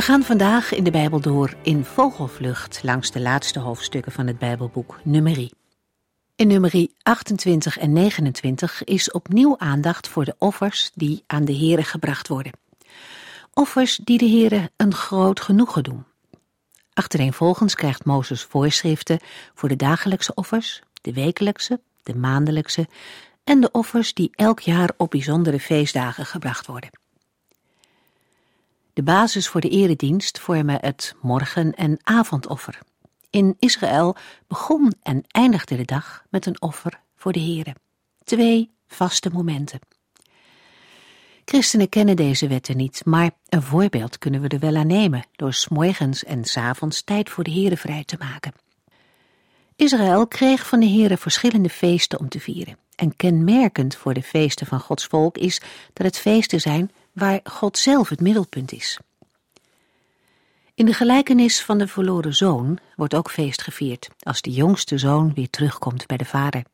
We gaan vandaag in de Bijbel door in vogelvlucht langs de laatste hoofdstukken van het Bijbelboek Nummerie. In nummerie 28 en 29 is opnieuw aandacht voor de offers die aan de Here gebracht worden. Offers die de Here een groot genoegen doen. Achtereenvolgens krijgt Mozes voorschriften voor de dagelijkse offers, de wekelijkse, de maandelijkse en de offers die elk jaar op bijzondere feestdagen gebracht worden. De basis voor de eredienst vormen het morgen- en avondoffer. In Israël begon en eindigde de dag met een offer voor de Here. Twee vaste momenten. Christenen kennen deze wetten niet, maar een voorbeeld kunnen we er wel aan nemen door s'morgens en s avonds tijd voor de Here vrij te maken. Israël kreeg van de Here verschillende feesten om te vieren. En kenmerkend voor de feesten van Gods volk is dat het feesten zijn waar God zelf het middelpunt is. In de gelijkenis van de verloren zoon wordt ook feest gevierd als de jongste zoon weer terugkomt bij de vader.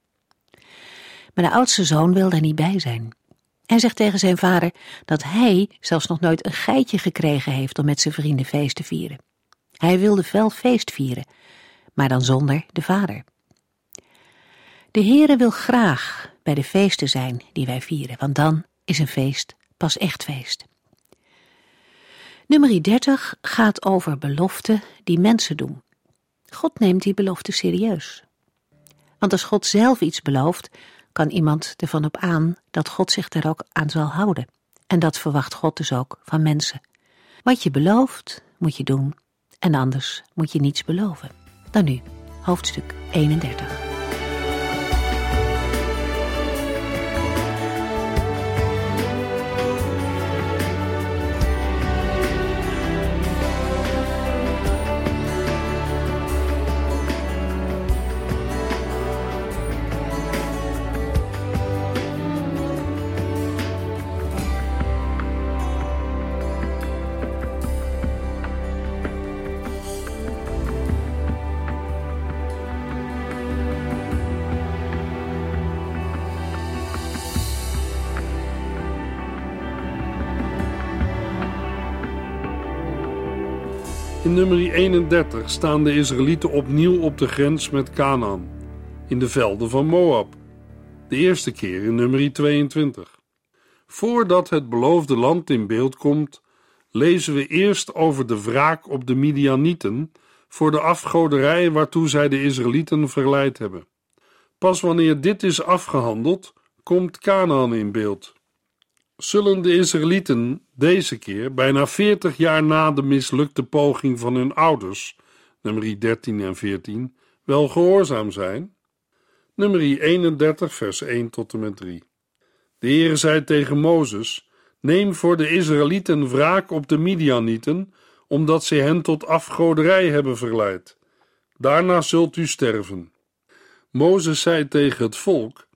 Maar de oudste zoon wil daar niet bij zijn. Hij zegt tegen zijn vader dat hij zelfs nog nooit een geitje gekregen heeft om met zijn vrienden feest te vieren. Hij wilde wel feest vieren, maar dan zonder de vader. De Heere wil graag bij de feesten zijn die wij vieren, want dan is een feest pas echt feest. Nummer 30 gaat over beloften die mensen doen. God neemt die belofte serieus. Want als God zelf iets belooft, kan iemand ervan op aan dat God zich daar ook aan zal houden. En dat verwacht God dus ook van mensen. Wat je belooft, moet je doen. En anders moet je niets beloven. Dan nu, hoofdstuk 31. In nummer 31 staan de Israëlieten opnieuw op de grens met Canaan, in de velden van Moab. De eerste keer in nummer 22. Voordat het beloofde land in beeld komt, lezen we eerst over de wraak op de Midianieten voor de afgoderij waartoe zij de Israëlieten verleid hebben. Pas wanneer dit is afgehandeld, komt Canaan in beeld zullen de Israëlieten deze keer, bijna 40 jaar na de mislukte poging van hun ouders, nummer 13 en 14, wel gehoorzaam zijn? Nummer 31, vers 1 tot en met 3. De Heer zei tegen Mozes: Neem voor de Israëlieten wraak op de Midianieten, omdat ze hen tot afgoderij hebben verleid. Daarna zult u sterven. Mozes zei tegen het volk: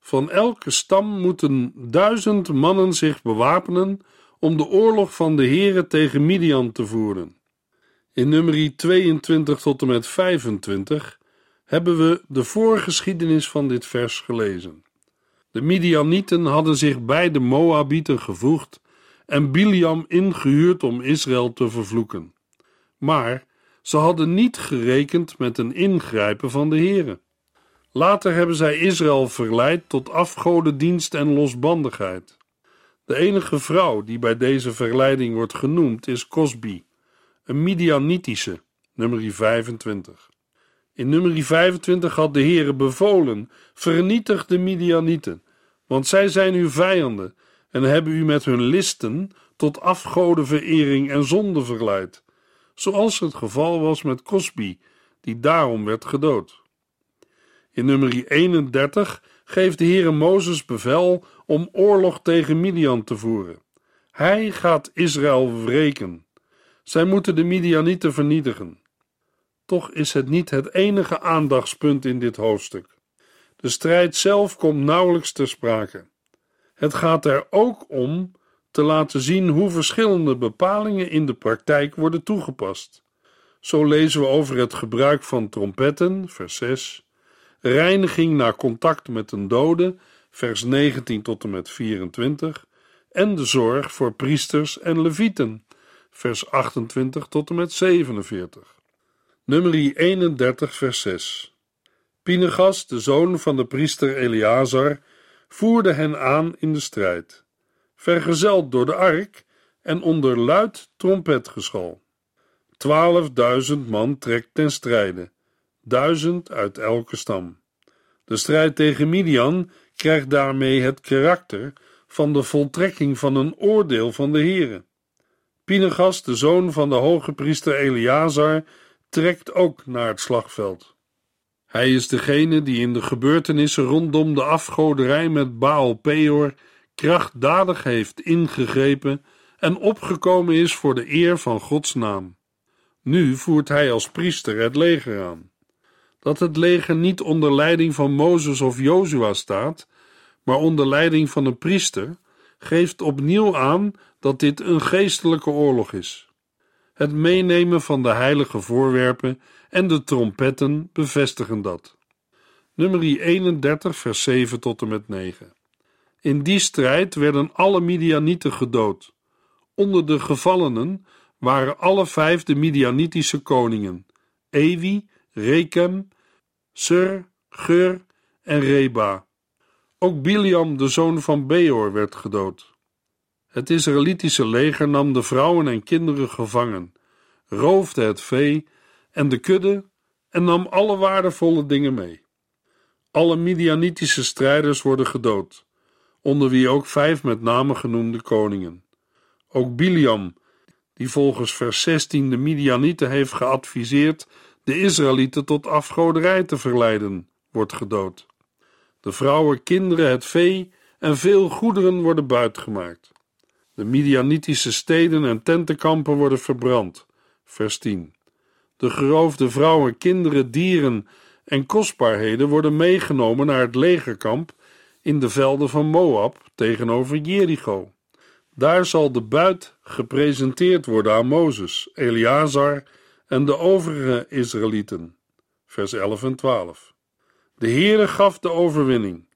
van elke stam moeten duizend mannen zich bewapenen om de oorlog van de Here tegen Midian te voeren. In nummer 22 tot en met 25 hebben we de voorgeschiedenis van dit vers gelezen. De Midianieten hadden zich bij de Moabieten gevoegd en Biliam ingehuurd om Israël te vervloeken. Maar ze hadden niet gerekend met een ingrijpen van de Here. Later hebben zij Israël verleid tot afgodendienst en losbandigheid. De enige vrouw die bij deze verleiding wordt genoemd is Cosbi, een Midianitische, nummer 25. In nummer 25 had de Heere bevolen: vernietig de Midianieten, want zij zijn uw vijanden en hebben u met hun listen tot afgodenverering en zonde verleid, zoals het geval was met Cosbi, die daarom werd gedood. In nummer 31 geeft de Heere Mozes bevel om oorlog tegen Midian te voeren. Hij gaat Israël wreken. Zij moeten de Midianieten vernietigen. Toch is het niet het enige aandachtspunt in dit hoofdstuk. De strijd zelf komt nauwelijks ter sprake. Het gaat er ook om te laten zien hoe verschillende bepalingen in de praktijk worden toegepast. Zo lezen we over het gebruik van trompetten, vers 6, reiniging na contact met een dode, vers 19 tot en met 24, en de zorg voor priesters en levieten, vers 28 tot en met 47. Nummer 31, vers 6. Pinegas, de zoon van de priester Eleazar, voerde hen aan in de strijd, vergezeld door de ark en onder luid trompetgeschal. Twaalfduizend man trekt ten strijde, duizend uit elke stam. De strijd tegen Midian krijgt daarmee het karakter van de voltrekking van een oordeel van de Heere. Pinegas, de zoon van de hoge priester Eleazar, trekt ook naar het slagveld. Hij is degene die in de gebeurtenissen rondom de afgoderij met Baal Peor krachtdadig heeft ingegrepen en opgekomen is voor de eer van Gods naam. Nu voert hij als priester het leger aan. Dat het leger niet onder leiding van Mozes of Jozua staat, maar onder leiding van een priester, geeft opnieuw aan dat dit een geestelijke oorlog is. Het meenemen van de heilige voorwerpen en de trompetten bevestigen dat. Nummer 31, vers 7 tot en met 9. In die strijd werden alle Midianieten gedood. Onder de gevallenen waren alle vijf de Midianitische koningen: Ewi, Rekem, Sur, Gur en Reba. Ook Biliam, de zoon van Beor, werd gedood. Het Israëlitische leger nam de vrouwen en kinderen gevangen, roofde het vee en de kudde en nam alle waardevolle dingen mee. Alle Midianitische strijders worden gedood, onder wie ook vijf met name genoemde koningen. Ook Biliam, die volgens vers 16 de Midianieten heeft geadviseerd de Israëlieten tot afgoderij te verleiden, wordt gedood. De vrouwen, kinderen, het vee en veel goederen worden buitgemaakt. De Midianitische steden en tentenkampen worden verbrand. Vers 10. De geroofde vrouwen, kinderen, dieren en kostbaarheden worden meegenomen naar het legerkamp in de velden van Moab tegenover Jericho. Daar zal de buit gepresenteerd worden aan Mozes, Eleazar en de overige Israëlieten. Vers 11 en 12. De Heere gaf de overwinning.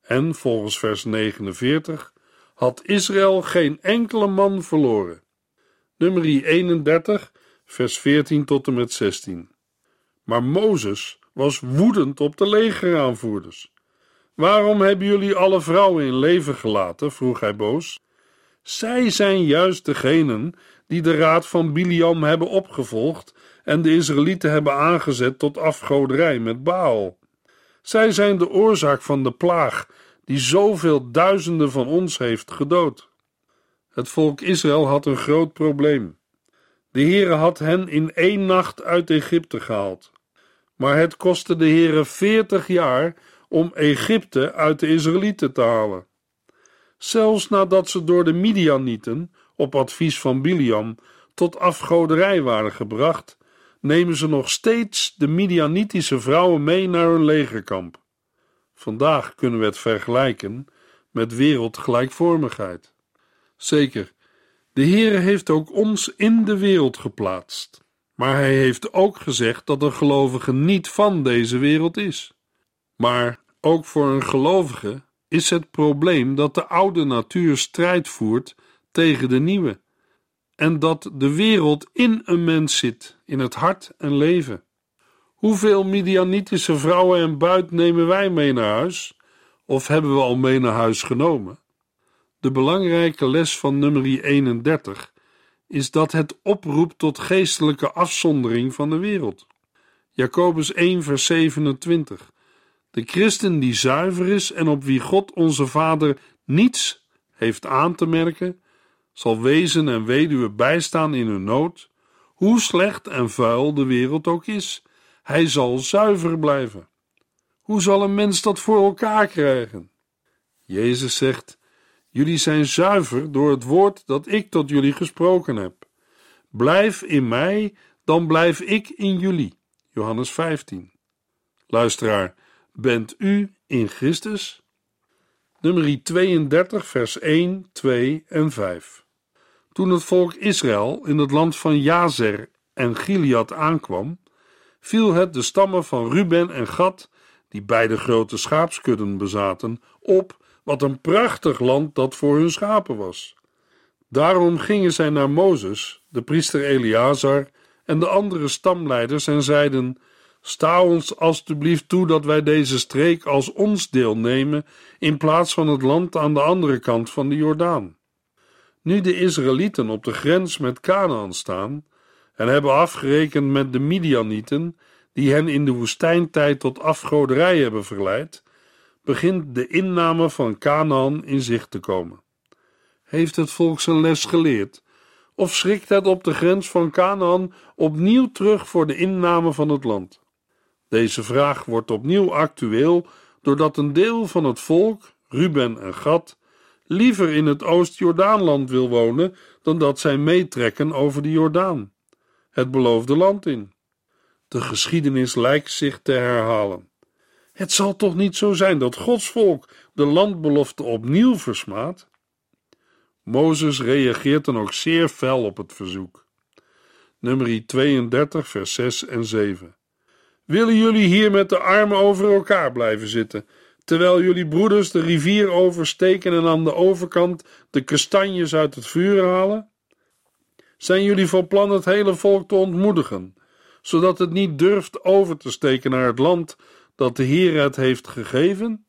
En volgens vers 49 had Israël geen enkele man verloren. Nummer 31, vers 14 tot en met 16. Maar Mozes was woedend op de legeraanvoerders. Waarom hebben jullie alle vrouwen in leven gelaten? vroeg hij boos. Zij zijn juist degenen die de raad van Biliam hebben opgevolgd en de Israëlieten hebben aangezet tot afgoderij met Baal. Zij zijn de oorzaak van de plaag die zoveel duizenden van ons heeft gedood. Het volk Israël had een groot probleem. De Heere had hen in één nacht uit Egypte gehaald. Maar het kostte de Heere veertig jaar om Egypte uit de Israëlieten te halen. Zelfs nadat ze door de Midianieten, op advies van Biliam, tot afgoderij waren gebracht, nemen ze nog steeds de Midianitische vrouwen mee naar hun legerkamp. Vandaag kunnen we het vergelijken met wereldgelijkvormigheid. Zeker, de Heere heeft ook ons in de wereld geplaatst, maar hij heeft ook gezegd dat een gelovige niet van deze wereld is. Maar ook voor een gelovige is het probleem dat de oude natuur strijd voert tegen de nieuwe en dat de wereld in een mens zit, in het hart en leven. Hoeveel Midianitische vrouwen en buit nemen wij mee naar huis? Of hebben we al mee naar huis genomen? De belangrijke les van nummer 31 is dat het oproept tot geestelijke afzondering van de wereld. Jacobus 1, vers 27. De christen die zuiver is en op wie God onze Vader niets heeft aan te merken, zal wezen en weduwe bijstaan in hun nood, hoe slecht en vuil de wereld ook is. Hij zal zuiver blijven. Hoe zal een mens dat voor elkaar krijgen? Jezus zegt: Jullie zijn zuiver door het woord dat ik tot jullie gesproken heb. Blijf in mij, dan blijf ik in jullie. Johannes 15. Luisteraar, bent u in Christus? Nummer 32, vers 1, 2 en 5. Toen het volk Israël in het land van Jazer en Gilead aankwam, viel het de stammen van Ruben en Gad, die beide grote schaapskudden bezaten, op wat een prachtig land dat voor hun schapen was. Daarom gingen zij naar Mozes, de priester Eleazar en de andere stamleiders en zeiden: Sta ons alstublieft toe dat wij deze streek als ons deel nemen in plaats van het land aan de andere kant van de Jordaan. Nu de Israëlieten op de grens met Canaan staan en hebben afgerekend met de Midianieten, die hen in de woestijntijd tot afgoderij hebben verleid, begint de inname van Canaan in zicht te komen. Heeft het volk zijn les geleerd? Of schrikt het op de grens van Canaan opnieuw terug voor de inname van het land? Deze vraag wordt opnieuw actueel doordat een deel van het volk, Ruben en Gad, liever in het Oost-Jordaanland wil wonen dan dat zij meetrekken over de Jordaan, het beloofde land in. De geschiedenis lijkt zich te herhalen. Het zal toch niet zo zijn dat Gods volk de landbelofte opnieuw versmaadt? Mozes reageert dan ook zeer fel op het verzoek. Nummer 32, vers 6 en 7. Willen jullie hier met de armen over elkaar blijven zitten, terwijl jullie broeders de rivier oversteken en aan de overkant de kastanjes uit het vuur halen? Zijn jullie van plan het hele volk te ontmoedigen, zodat het niet durft over te steken naar het land dat de Heer het heeft gegeven?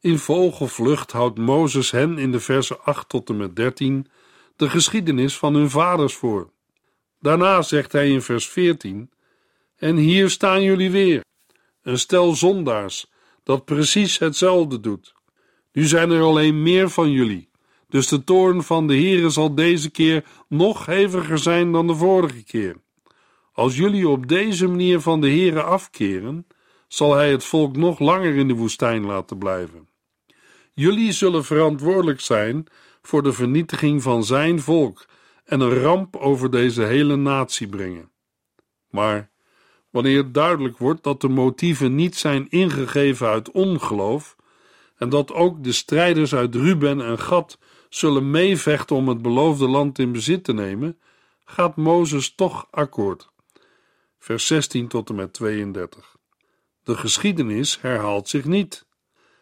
In vogelvlucht houdt Mozes hen in de versen 8 tot en met 13 de geschiedenis van hun vaders voor. Daarna zegt hij in vers 14: En hier staan jullie weer, een stel zondaars dat precies hetzelfde doet. Nu zijn er alleen meer van jullie, dus de toorn van de Heere zal deze keer nog heviger zijn dan de vorige keer. Als jullie op deze manier van de Heere afkeren, zal hij het volk nog langer in de woestijn laten blijven. Jullie zullen verantwoordelijk zijn voor de vernietiging van zijn volk en een ramp over deze hele natie brengen. Maar wanneer duidelijk wordt dat de motieven niet zijn ingegeven uit ongeloof en dat ook de strijders uit Ruben en Gad zullen meevechten om het beloofde land in bezit te nemen, gaat Mozes toch akkoord. Vers 16 tot en met 32. De geschiedenis herhaalt zich niet.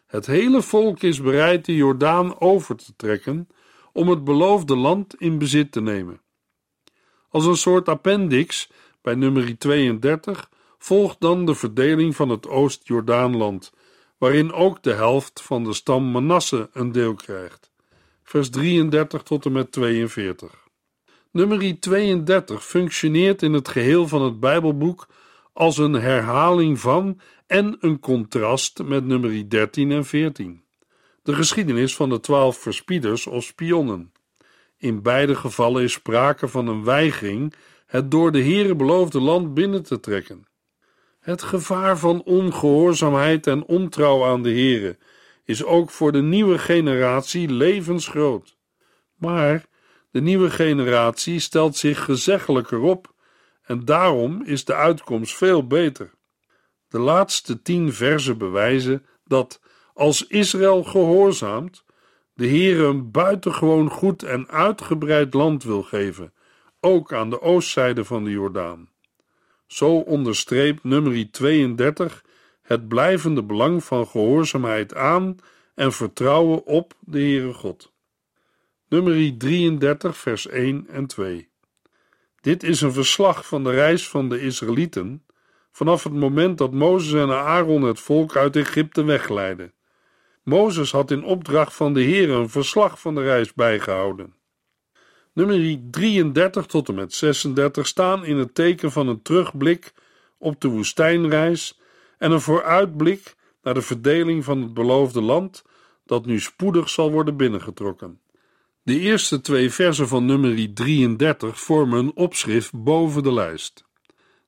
Het hele volk is bereid de Jordaan over te trekken om het beloofde land in bezit te nemen. Als een soort appendix bij nummer 32 volgt dan de verdeling van het Oost-Jordaanland, waarin ook de helft van de stam Manasse een deel krijgt. Vers 33 tot en met 42. Nummer 32 functioneert in het geheel van het Bijbelboek als een herhaling van en een contrast met nummer 13 en 14. De geschiedenis van de twaalf verspieders of spionnen. In beide gevallen is sprake van een weigering het door de Heere beloofde land binnen te trekken. Het gevaar van ongehoorzaamheid en ontrouw aan de Heere is ook voor de nieuwe generatie levensgroot. Maar de nieuwe generatie stelt zich gezeggelijker op en daarom is de uitkomst veel beter. De laatste tien versen bewijzen dat als Israël gehoorzaamt, de Heer een buitengewoon goed en uitgebreid land wil geven, ook aan de oostzijde van de Jordaan. Zo onderstreept nummer 32 het blijvende belang van gehoorzaamheid aan en vertrouwen op de Heere God. Nummer 33, vers 1 en 2. Dit is een verslag van de reis van de Israëlieten vanaf het moment dat Mozes en Aaron het volk uit Egypte wegleidden. Mozes had in opdracht van de Heer een verslag van de reis bijgehouden. Nummer 33 tot en met 36 staan in het teken van een terugblik op de woestijnreis en een vooruitblik naar de verdeling van het beloofde land dat nu spoedig zal worden binnengetrokken. De eerste twee versen van nummer 33 vormen een opschrift boven de lijst.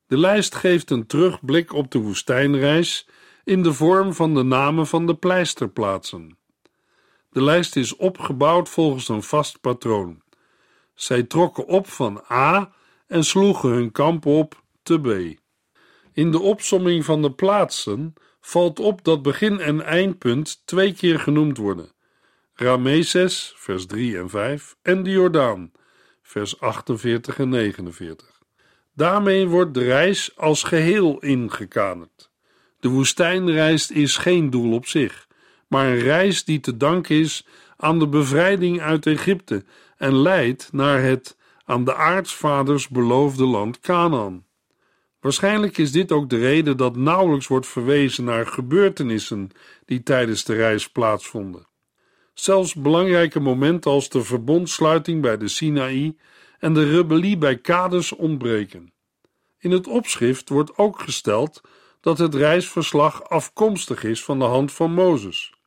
De lijst geeft een terugblik op de woestijnreis in de vorm van de namen van de pleisterplaatsen. De lijst is opgebouwd volgens een vast patroon. Zij trokken op van A en sloegen hun kamp op te B. In de opsomming van de plaatsen valt op dat begin- en eindpunt twee keer genoemd worden. Rameses, vers 3 en 5, en de Jordaan, vers 48 en 49. Daarmee wordt de reis als geheel ingekaderd. De woestijnreis is geen doel op zich, maar een reis die te danken is aan de bevrijding uit Egypte en leidt naar het aan de aartsvaders beloofde land Canaan. Waarschijnlijk is dit ook de reden dat nauwelijks wordt verwezen naar gebeurtenissen die tijdens de reis plaatsvonden. Zelfs belangrijke momenten als de verbondsluiting bij de Sinaï en de rebellie bij Kades ontbreken. In het opschrift wordt ook gesteld dat het reisverslag afkomstig is van de hand van Mozes.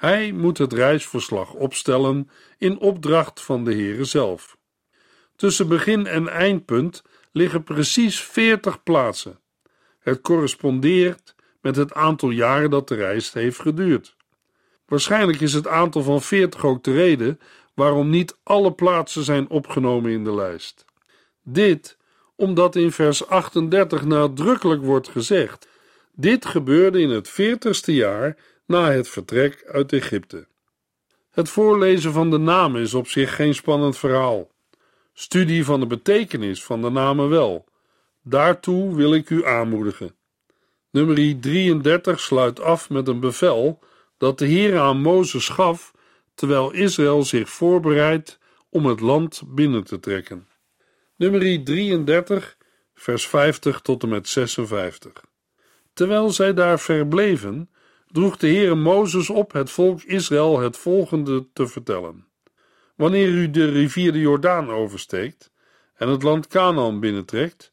Hij moet het reisverslag opstellen in opdracht van de Heere zelf. Tussen begin en eindpunt liggen precies 40 plaatsen. Het correspondeert met het aantal jaren dat de reis heeft geduurd. Waarschijnlijk is het aantal van 40 ook de reden waarom niet alle plaatsen zijn opgenomen in de lijst. Dit omdat in vers 38 nadrukkelijk wordt gezegd: dit gebeurde in het 40ste jaar na het vertrek uit Egypte. Het voorlezen van de namen is op zich geen spannend verhaal. Studie van de betekenis van de namen wel. Daartoe wil ik u aanmoedigen. Nummer 33 sluit af met een bevel dat de Heer aan Mozes gaf terwijl Israël zich voorbereidt om het land binnen te trekken. Nummer 33, vers 50 tot en met 56. Terwijl zij daar verbleven, droeg de Heere Mozes op het volk Israël het volgende te vertellen. Wanneer u de rivier de Jordaan oversteekt en het land Canaan binnentrekt,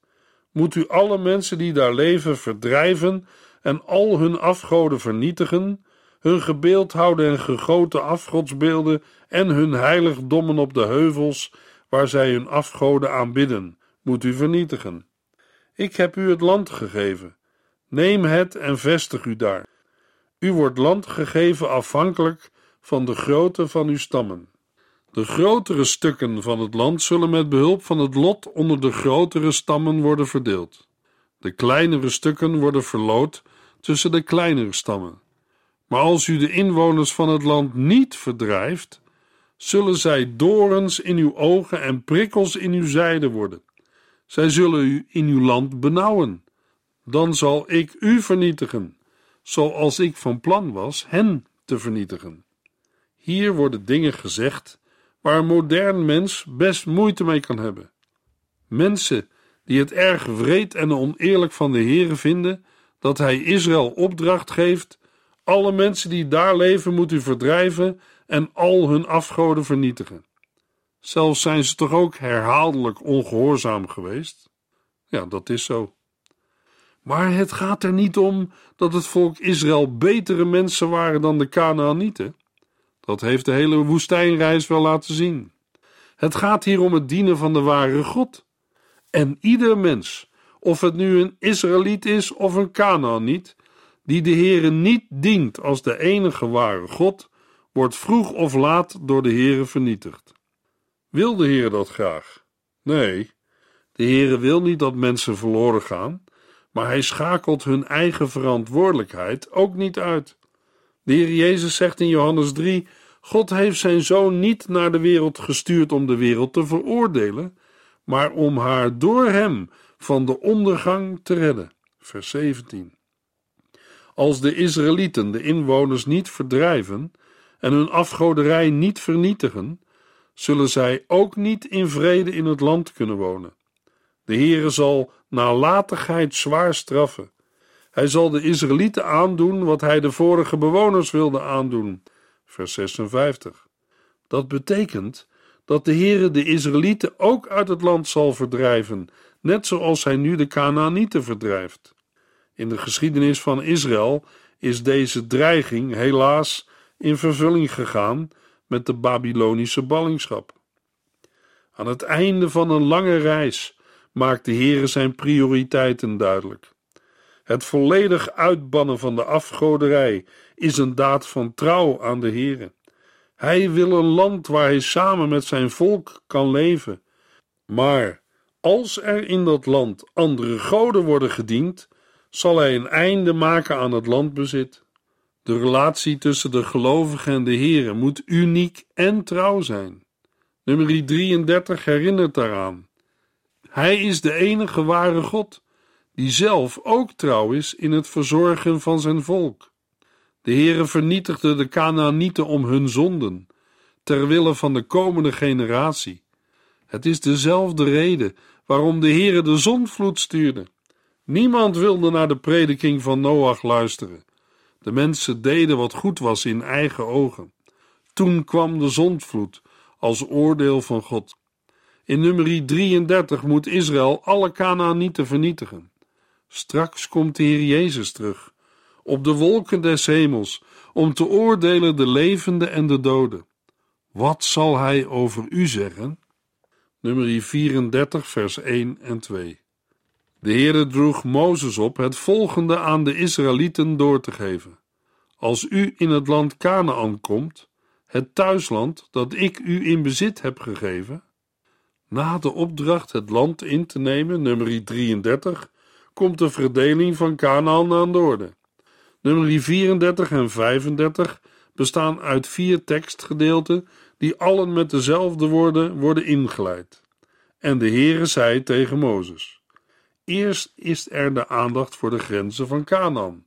moet u alle mensen die daar leven verdrijven en al hun afgoden vernietigen, hun gebeeldhouwde en gegoten afgodsbeelden en hun heiligdommen op de heuvels waar zij hun afgoden aanbidden, moet u vernietigen. Ik heb u het land gegeven. Neem het en vestig u daar. U wordt land gegeven afhankelijk van de grootte van uw stammen. De grotere stukken van het land zullen met behulp van het lot onder de grotere stammen worden verdeeld. De kleinere stukken worden verloot tussen de kleinere stammen. Maar als u de inwoners van het land niet verdrijft, zullen zij dorens in uw ogen en prikkels in uw zijde worden. Zij zullen u in uw land benauwen. Dan zal ik u vernietigen, zoals ik van plan was hen te vernietigen. Hier worden dingen gezegd waar een modern mens best moeite mee kan hebben. Mensen die het erg wreed en oneerlijk van de Heere vinden dat hij Israël opdracht geeft, alle mensen die daar leven moet u verdrijven en al hun afgoden vernietigen. Zelfs zijn ze toch ook herhaaldelijk ongehoorzaam geweest? Ja, dat is zo. Maar het gaat er niet om dat het volk Israël betere mensen waren dan de Canaanieten. Dat heeft de hele woestijnreis wel laten zien. Het gaat hier om het dienen van de ware God. En ieder mens, of het nu een Israëliet is of een Canaaniet, die de Heere niet dient als de enige ware God, wordt vroeg of laat door de Heere vernietigd. Wil de Heer dat graag? Nee, de Heere wil niet dat mensen verloren gaan, maar hij schakelt hun eigen verantwoordelijkheid ook niet uit. De Heer Jezus zegt in Johannes 3: God heeft zijn zoon niet naar de wereld gestuurd om de wereld te veroordelen, maar om haar door hem van de ondergang te redden. Vers 17. Als de Israëlieten de inwoners niet verdrijven en hun afgoderij niet vernietigen, zullen zij ook niet in vrede in het land kunnen wonen. De Heere zal nalatigheid zwaar straffen. Hij zal de Israëlieten aandoen wat hij de vorige bewoners wilde aandoen. Vers 56. Dat betekent dat de Heere de Israëlieten ook uit het land zal verdrijven, net zoals hij nu de Canaanieten verdrijft. In de geschiedenis van Israël is deze dreiging helaas in vervulling gegaan met de Babylonische ballingschap. Aan het einde van een lange reis maakt de Heere zijn prioriteiten duidelijk. Het volledig uitbannen van de afgoderij is een daad van trouw aan de Heere. Hij wil een land waar hij samen met zijn volk kan leven. Maar Als er in dat land andere goden worden gediend, zal hij een einde maken aan het landbezit. De relatie tussen de gelovigen en de Here moet uniek en trouw zijn. Nummer 33 herinnert daaraan. Hij is de enige ware God, die zelf ook trouw is in het verzorgen van zijn volk. De Heere vernietigde de Canaanieten om hun zonden, ter wille van de komende generatie. Het is dezelfde reden waarom de Heere de zonvloed stuurde. Niemand wilde naar de prediking van Noach luisteren. De mensen deden wat goed was in eigen ogen. Toen kwam de zondvloed als oordeel van God. In nummer 33 moet Israël alle Canaanieten vernietigen. Straks komt de Heer Jezus terug, op de wolken des hemels, om te oordelen de levenden en de doden. Wat zal hij over u zeggen? Nummer 34, vers 1 en 2. De Heere droeg Mozes op het volgende aan de Israëlieten door te geven. Als u in het land Canaan komt, het thuisland dat ik u in bezit heb gegeven, na de opdracht het land in te nemen, nummer 33, komt de verdeling van Canaan aan de orde. Nummer 34 en 35 bestaan uit vier tekstgedeelten die allen met dezelfde woorden worden ingeleid. En de Heere zei tegen Mozes: Eerst is er de aandacht voor de grenzen van Canaan.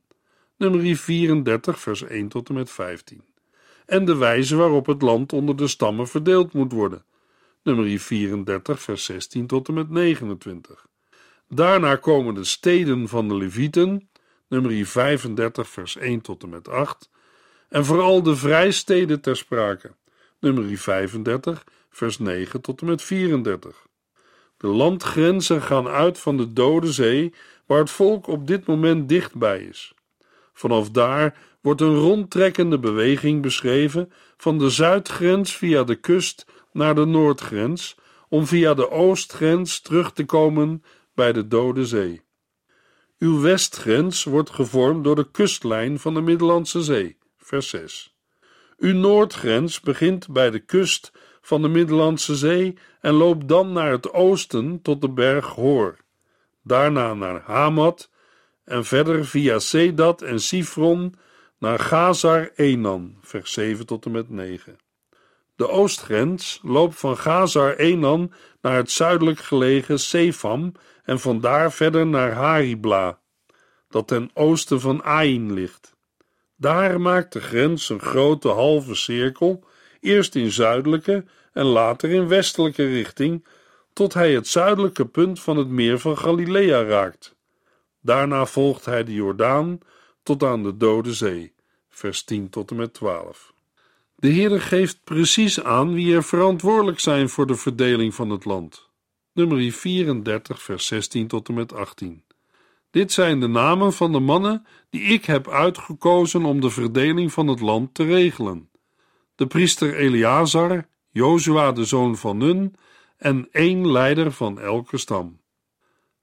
Nummer 34 vers 1 tot en met 15. En de wijze waarop het land onder de stammen verdeeld moet worden. Nummer 34 vers 16 tot en met 29. Daarna komen de steden van de Levieten, nummer 35 vers 1 tot en met 8, en vooral de vrijsteden ter sprake, nummer 35 vers 9 tot en met 34. De landgrenzen gaan uit van de Dode Zee, waar het volk op dit moment dichtbij is. Vanaf daar wordt een rondtrekkende beweging beschreven van de zuidgrens via de kust naar de noordgrens, om via de oostgrens terug te komen bij de Dode Zee. Uw westgrens wordt gevormd door de kustlijn van de Middellandse Zee, vers 6. Uw noordgrens begint bij de kust van de Middellandse Zee en loopt dan naar het oosten tot de berg Hoor, daarna naar Hamat en verder via Sedat en Sifron naar Gazar Enan, vers 7 tot en met 9. De oostgrens loopt van Gazar Enan naar het zuidelijk gelegen Sefam en vandaar verder naar Haribla, dat ten oosten van Ain ligt. Daar maakt de grens een grote halve cirkel, eerst in zuidelijke en later in westelijke richting, tot hij het zuidelijke punt van het meer van Galilea raakt. Daarna volgt hij de Jordaan tot aan de Dode Zee, vers 10 tot en met 12. De Heere geeft precies aan wie er verantwoordelijk zijn voor de verdeling van het land. Nummer 34, vers 16 tot en met 18. Dit zijn de namen van de mannen die ik heb uitgekozen om de verdeling van het land te regelen. De priester Eleazar, Jozua de zoon van Nun en één leider van elke stam.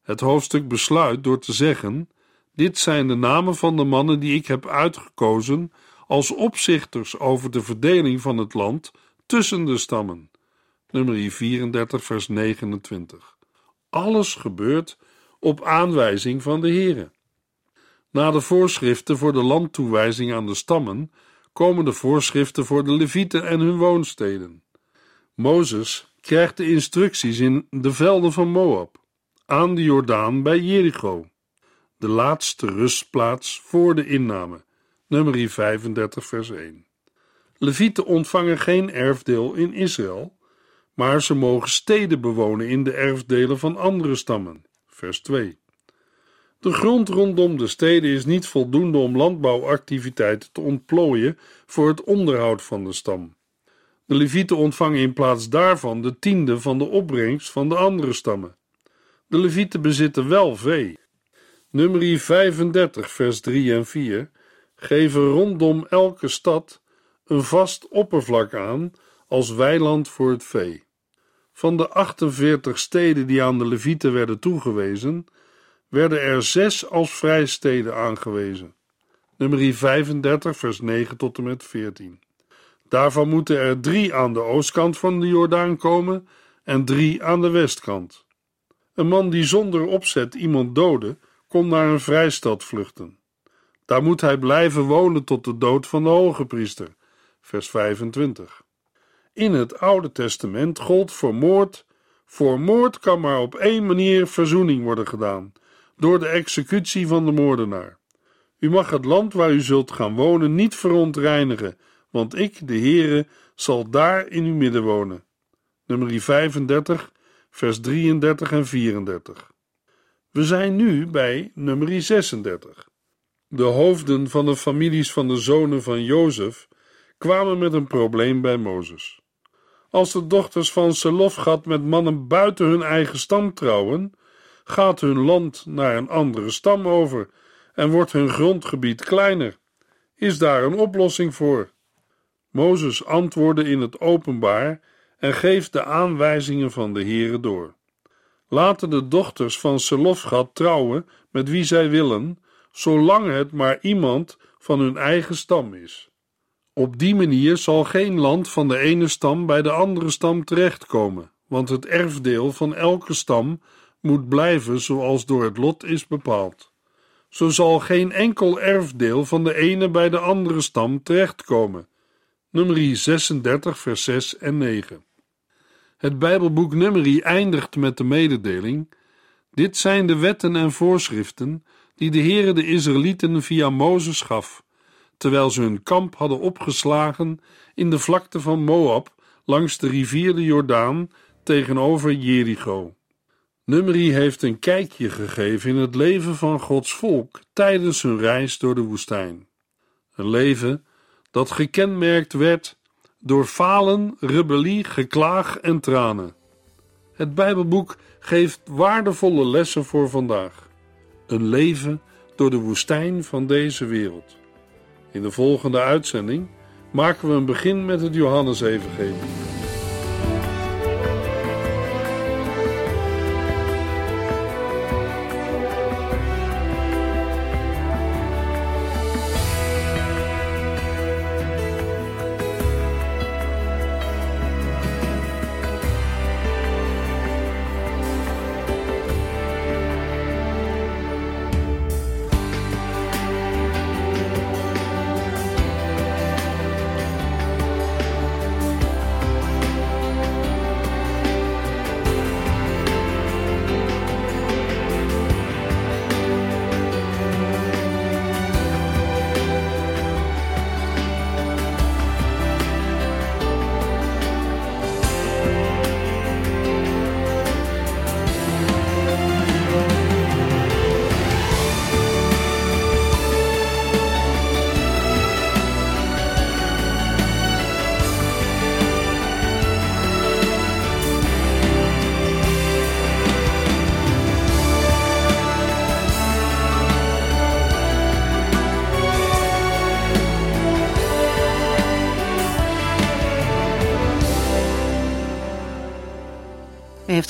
Het hoofdstuk besluit door te zeggen: Dit zijn de namen van de mannen die ik heb uitgekozen als opzichters over de verdeling van het land tussen de stammen. Nummer 34, vers 29. Alles gebeurt op aanwijzing van de Heere. Na de voorschriften voor de landtoewijzing aan de stammen komen de voorschriften voor de Levieten en hun woonsteden. Mozes krijgt de instructies in de velden van Moab, aan de Jordaan bij Jericho, de laatste rustplaats voor de inname, nummer 35 vers 1. Levieten ontvangen geen erfdeel in Israël, maar ze mogen steden bewonen in de erfdelen van andere stammen, vers 2. De grond rondom de steden is niet voldoende om landbouwactiviteiten te ontplooien voor het onderhoud van de stam. De Levieten ontvangen in plaats daarvan de tiende van de opbrengst van de andere stammen. De Levieten bezitten wel vee. Nummer 35, vers 3 en 4 geven rondom elke stad een vast oppervlak aan als weiland voor het vee. Van de 48 steden die aan de Levieten werden toegewezen, werden er zes als vrijsteden aangewezen. Nummer 35, vers 9 tot en met 14. Daarvan moeten er drie aan de oostkant van de Jordaan komen en drie aan de westkant. Een man die zonder opzet iemand doodde, kon naar een vrijstad vluchten. Daar moet hij blijven wonen tot de dood van de hoge priester. Vers 25. In het Oude Testament gold voor moord. Voor moord kan maar op één manier verzoening worden gedaan: door de executie van de moordenaar. U mag het land waar u zult gaan wonen niet verontreinigen, want ik, de Heere, zal daar in uw midden wonen. Nummer 35, vers 33 en 34. We zijn nu bij nummer 36. De hoofden van de families van de zonen van Jozef kwamen met een probleem bij Mozes. Als de dochters van Selofgat met mannen buiten hun eigen stam trouwen, gaat hun land naar een andere stam over en wordt hun grondgebied kleiner. Is daar een oplossing voor? Mozes antwoordde in het openbaar en geeft de aanwijzingen van de Heere door. Laten de dochters van Selofgat trouwen met wie zij willen, zolang het maar iemand van hun eigen stam is. Op die manier zal geen land van de ene stam bij de andere stam terechtkomen, want het erfdeel van elke stam moet blijven zoals door het lot is bepaald. Zo zal geen enkel erfdeel van de ene bij de andere stam terechtkomen. Nummer 36, vers 6 en 9. Het Bijbelboek Numeri eindigt met de mededeling: Dit zijn de wetten en voorschriften die de Heere de Israëlieten via Mozes gaf, terwijl ze hun kamp hadden opgeslagen in de vlakte van Moab langs de rivier de Jordaan tegenover Jericho. Numeri heeft een kijkje gegeven in het leven van Gods volk tijdens hun reis door de woestijn. Een leven dat gekenmerkt werd door falen, rebellie, geklaag en tranen. Het Bijbelboek geeft waardevolle lessen voor vandaag. Een leven door de woestijn van deze wereld. In de volgende uitzending maken we een begin met het Johannesevangelie.